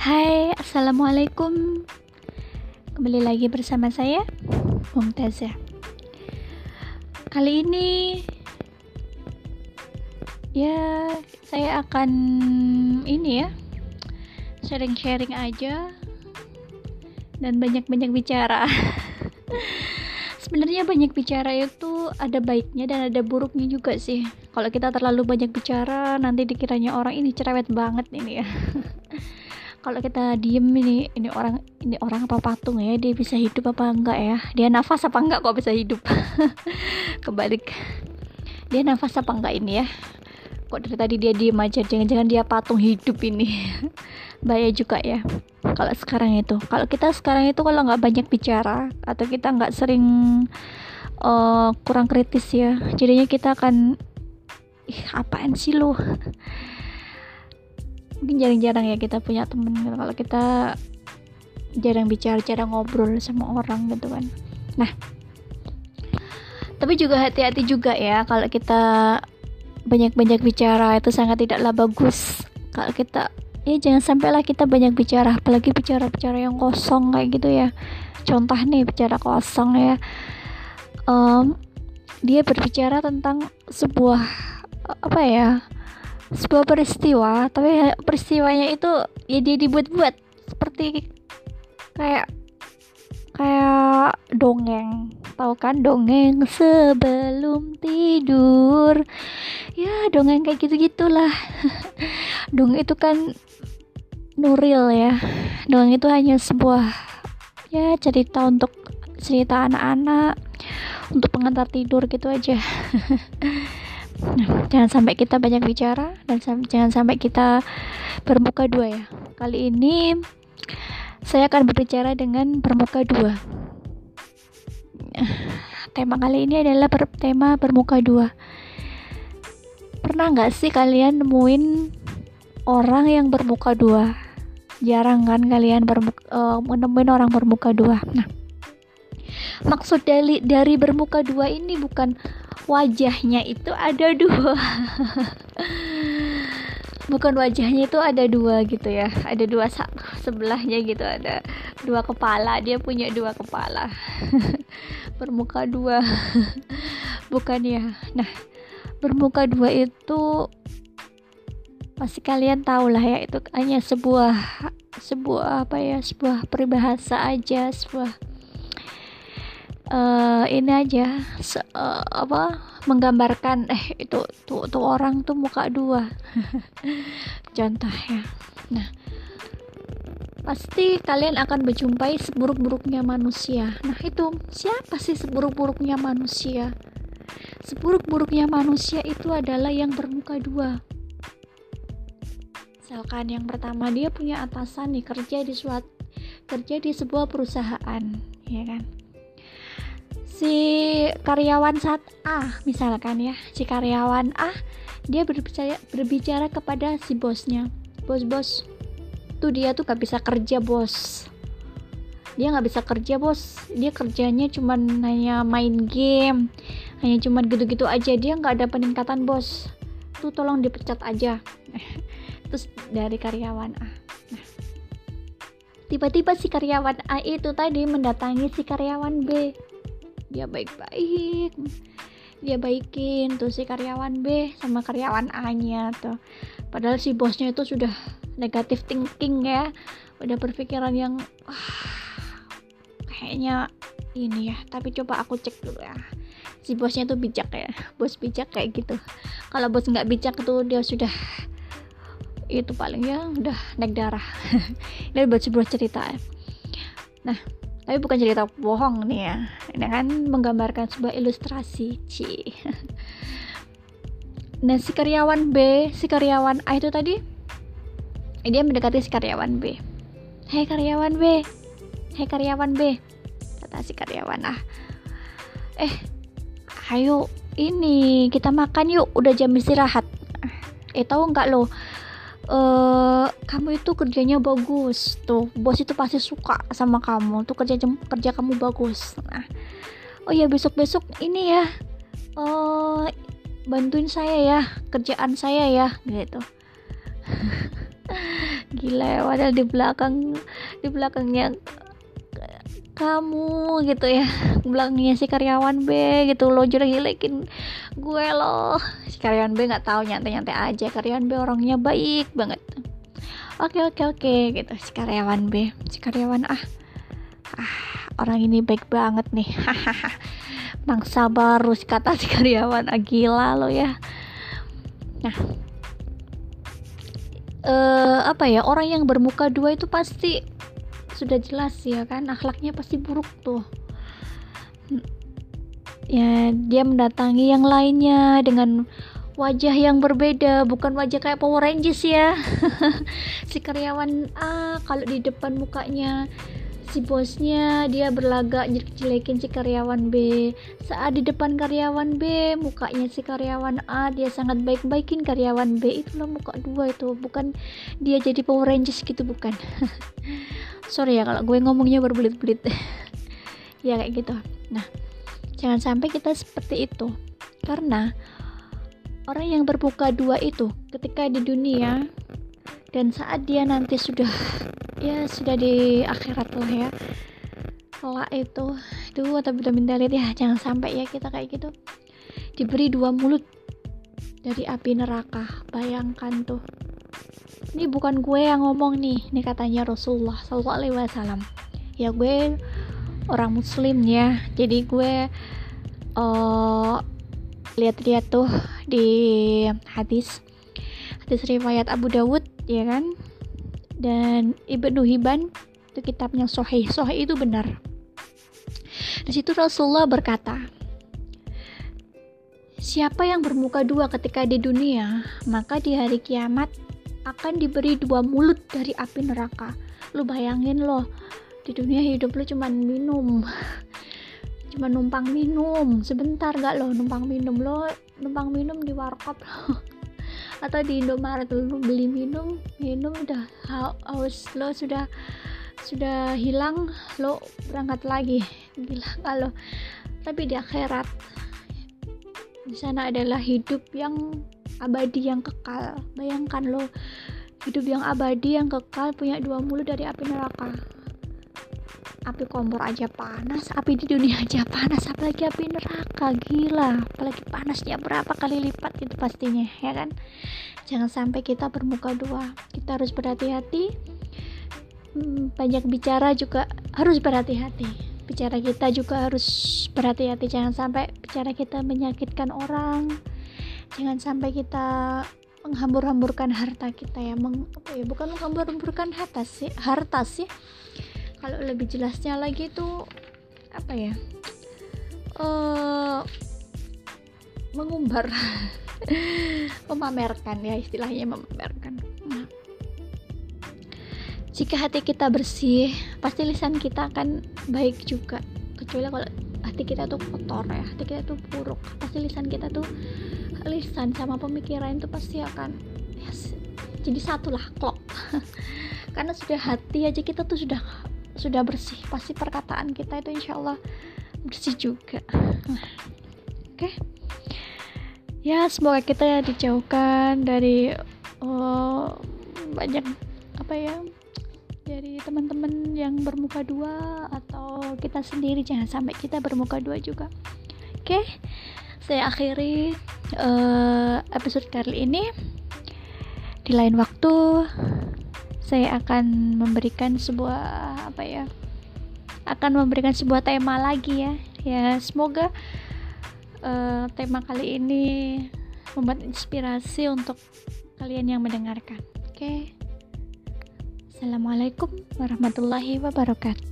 Hai, Assalamualaikum Kembali lagi bersama saya Mumtazah Kali ini Ya, saya akan Ini ya Sharing-sharing aja Dan banyak-banyak bicara Sebenarnya banyak bicara itu ada baiknya dan ada buruknya juga sih. Kalau kita terlalu banyak bicara, nanti dikiranya orang ini cerewet banget ini ya. kalau kita diem ini ini orang ini orang apa patung ya? Dia bisa hidup apa enggak ya? Dia nafas apa enggak kok bisa hidup? Kebalik. Dia nafas apa enggak ini ya? Kok dari tadi dia diem aja? Jangan-jangan dia patung hidup ini. Bahaya juga ya kalau sekarang itu. Kalau kita sekarang itu kalau nggak banyak bicara atau kita nggak sering uh, kurang kritis ya jadinya kita akan ih apaan sih lo mungkin jarang-jarang ya kita punya temen gitu. kalau kita jarang bicara jarang ngobrol sama orang gitu kan. Nah tapi juga hati-hati juga ya kalau kita banyak-banyak bicara itu sangat tidaklah bagus. Kalau kita ya jangan sampailah kita banyak bicara apalagi bicara-bicara yang kosong kayak gitu ya. Contoh nih bicara kosong ya. Um, dia berbicara tentang sebuah apa ya sebuah peristiwa tapi peristiwanya itu ya dia dibuat-buat seperti kayak kayak dongeng. Tahu kan dongeng sebelum tidur? Ya dongeng kayak gitu gitulah dongeng itu kan nuril ya. Dongeng itu hanya sebuah ya cerita untuk cerita anak-anak untuk pengantar tidur gitu aja Jangan sampai kita banyak bicara dan sam jangan sampai kita bermuka dua ya. Kali ini saya akan berbicara dengan bermuka dua. Tema kali ini adalah ber tema bermuka dua. Pernah nggak sih kalian nemuin orang yang bermuka dua? Jarang kan kalian uh, menemuin orang bermuka dua. Nah, maksud dari dari bermuka dua ini bukan wajahnya itu ada dua. Bukan wajahnya itu ada dua gitu ya. Ada dua sebelahnya gitu ada dua kepala. Dia punya dua kepala. Bermuka dua. Bukan ya? Nah bermuka dua itu pasti kalian tahu lah ya itu hanya sebuah sebuah apa ya? Sebuah peribahasa aja sebuah uh, ini aja. Se uh, apa menggambarkan eh itu tuh tuh orang tuh muka dua. Contoh ya nah pasti kalian akan berjumpai seburuk-buruknya manusia. Nah itu siapa sih seburuk-buruknya manusia? Seburuk-buruknya manusia itu adalah yang bermuka dua. Misalkan yang pertama dia punya atasan nih kerja di suatu kerja di sebuah perusahaan ya kan si karyawan saat A misalkan ya si karyawan A dia berbicara berbicara kepada si bosnya. Bos bos tuh dia tuh gak bisa kerja bos. Dia nggak bisa kerja bos. Dia kerjanya cuman hanya main game hanya cuman gitu-gitu aja. Dia nggak ada peningkatan bos. Tuh tolong dipecat aja. Terus dari karyawan A. Nah tiba-tiba si karyawan A itu tadi mendatangi si karyawan B dia baik-baik dia baikin tuh si karyawan B sama karyawan A nya tuh. Padahal si bosnya itu sudah negatif thinking ya udah berpikiran yang wah, kayaknya ini ya tapi coba aku cek dulu ya. Si bosnya tuh bijak ya bos bijak kayak gitu. Kalau bos nggak bijak tuh dia sudah itu paling ya udah naik darah. Ini buat sebuah cerita ya. Nah tapi bukan cerita bohong nih ya. Ini kan menggambarkan sebuah ilustrasi ci. Nah si karyawan B si karyawan A itu tadi dia mendekati si karyawan B. Hei karyawan B. Hei karyawan B kata si karyawan A. Eh ayo ini kita makan yuk. Udah jam istirahat. Eh tahu nggak lo uh, kamu itu kerjanya bagus tuh. Bos itu pasti suka sama kamu tuh kerja kerja kamu bagus. Nah oh ya besok besok ini ya uh, bantuin saya ya kerjaan saya ya gitu. Gila padahal di belakang di belakangnya kamu gitu ya. Belakangnya si karyawan B gitu lo jelek-jelekin gue loh. Si karyawan B nggak tahu nyantai-nyantai aja. Karyawan B orangnya baik banget. Oke oke oke gitu. Si karyawan B si karyawan ah ah orang ini baik banget nih. Hahaha. Mangsa baru kata si karyawan ah, gila lo ya. Nah. Uh, apa ya? Orang yang bermuka dua itu pasti sudah jelas ya kan akhlaknya pasti buruk tuh. Ya dia mendatangi yang lainnya dengan wajah yang berbeda bukan wajah kayak Power Rangers ya. Si karyawan A kalau di depan mukanya si bosnya dia berlagak jelek-jelekin si karyawan B. Saat di depan karyawan B mukanya si karyawan A dia sangat baik-baikin karyawan B. Itulah muka dua itu bukan dia jadi Power Rangers gitu bukan. Sorry ya kalau gue ngomongnya berbelit-belit. Ya kayak gitu. Nah jangan sampai kita seperti itu. Karena orang yang berbuka dua itu ketika di dunia dan saat dia nanti sudah ya sudah di akhirat lah ya. Kelak itu itu atau vitamin dalit ya jangan sampai ya kita kayak gitu. Diberi dua mulut dari api neraka bayangkan tuh. Ini bukan gue yang ngomong nih ini katanya Rasulullah Sallallahu Alaihi Wasallam. Ya gue orang Muslim ya jadi gue uh, lihat-lihat tuh di hadis hadis riwayat Abu Dawud ya kan dan Ibnu Hibban itu kitabnya Sahih Sahih itu benar. Di situ Rasulullah berkata Siapa yang bermuka dua ketika di dunia, maka di hari kiamat akan diberi dua mulut dari api neraka. Lu bayangin loh di dunia hidup lu cuman minum cuma numpang minum. Sebentar gak lo numpang minum lo numpang minum di warkop atau di Indomaret lu beli minum minum udah haus lo sudah sudah hilang lo berangkat lagi. Gila kalau tapi di akhirat di sana adalah hidup yang abadi yang kekal. Bayangkan lo hidup yang abadi yang kekal punya dua mulut dari api neraka api kompor aja panas api di dunia aja panas apalagi api neraka gila. Apalagi panasnya berapa kali lipat itu pastinya ya kan? Jangan sampai kita bermuka dua kita harus berhati-hati. Hmm, banyak bicara juga harus berhati-hati. Bicara kita juga harus berhati-hati jangan sampai bicara kita menyakitkan orang. Jangan sampai kita menghambur-hamburkan harta kita ya meng, ya bukan menghambur-hamburkan harta sih harta sih kalau lebih jelasnya lagi itu apa ya? Uh, mengumbar memamerkan ya istilahnya memamerkan. Nah, jika hati kita bersih pasti lisan kita akan baik juga. Kecuali kalau hati kita tuh kotor ya hati kita tuh buruk pasti lisan kita tuh lisan sama pemikiran itu pasti akan yes, jadi satu lah klop karena sudah hati aja kita tuh sudah sudah bersih pasti perkataan kita itu insya Allah bersih juga. Oke. Okay? ya semoga kita dijauhkan dari oh, banyak apa ya dari teman-teman yang bermuka dua atau kita sendiri. Jangan sampai kita bermuka dua juga. Oke. Okay? saya akhiri uh, episode kali ini. Di lain waktu saya akan memberikan sebuah apa ya akan memberikan sebuah tema lagi ya. Ya semoga uh, tema kali ini membuat inspirasi untuk kalian yang mendengarkan. Oke. Okay? assalamualaikum warahmatullahi wabarakatuh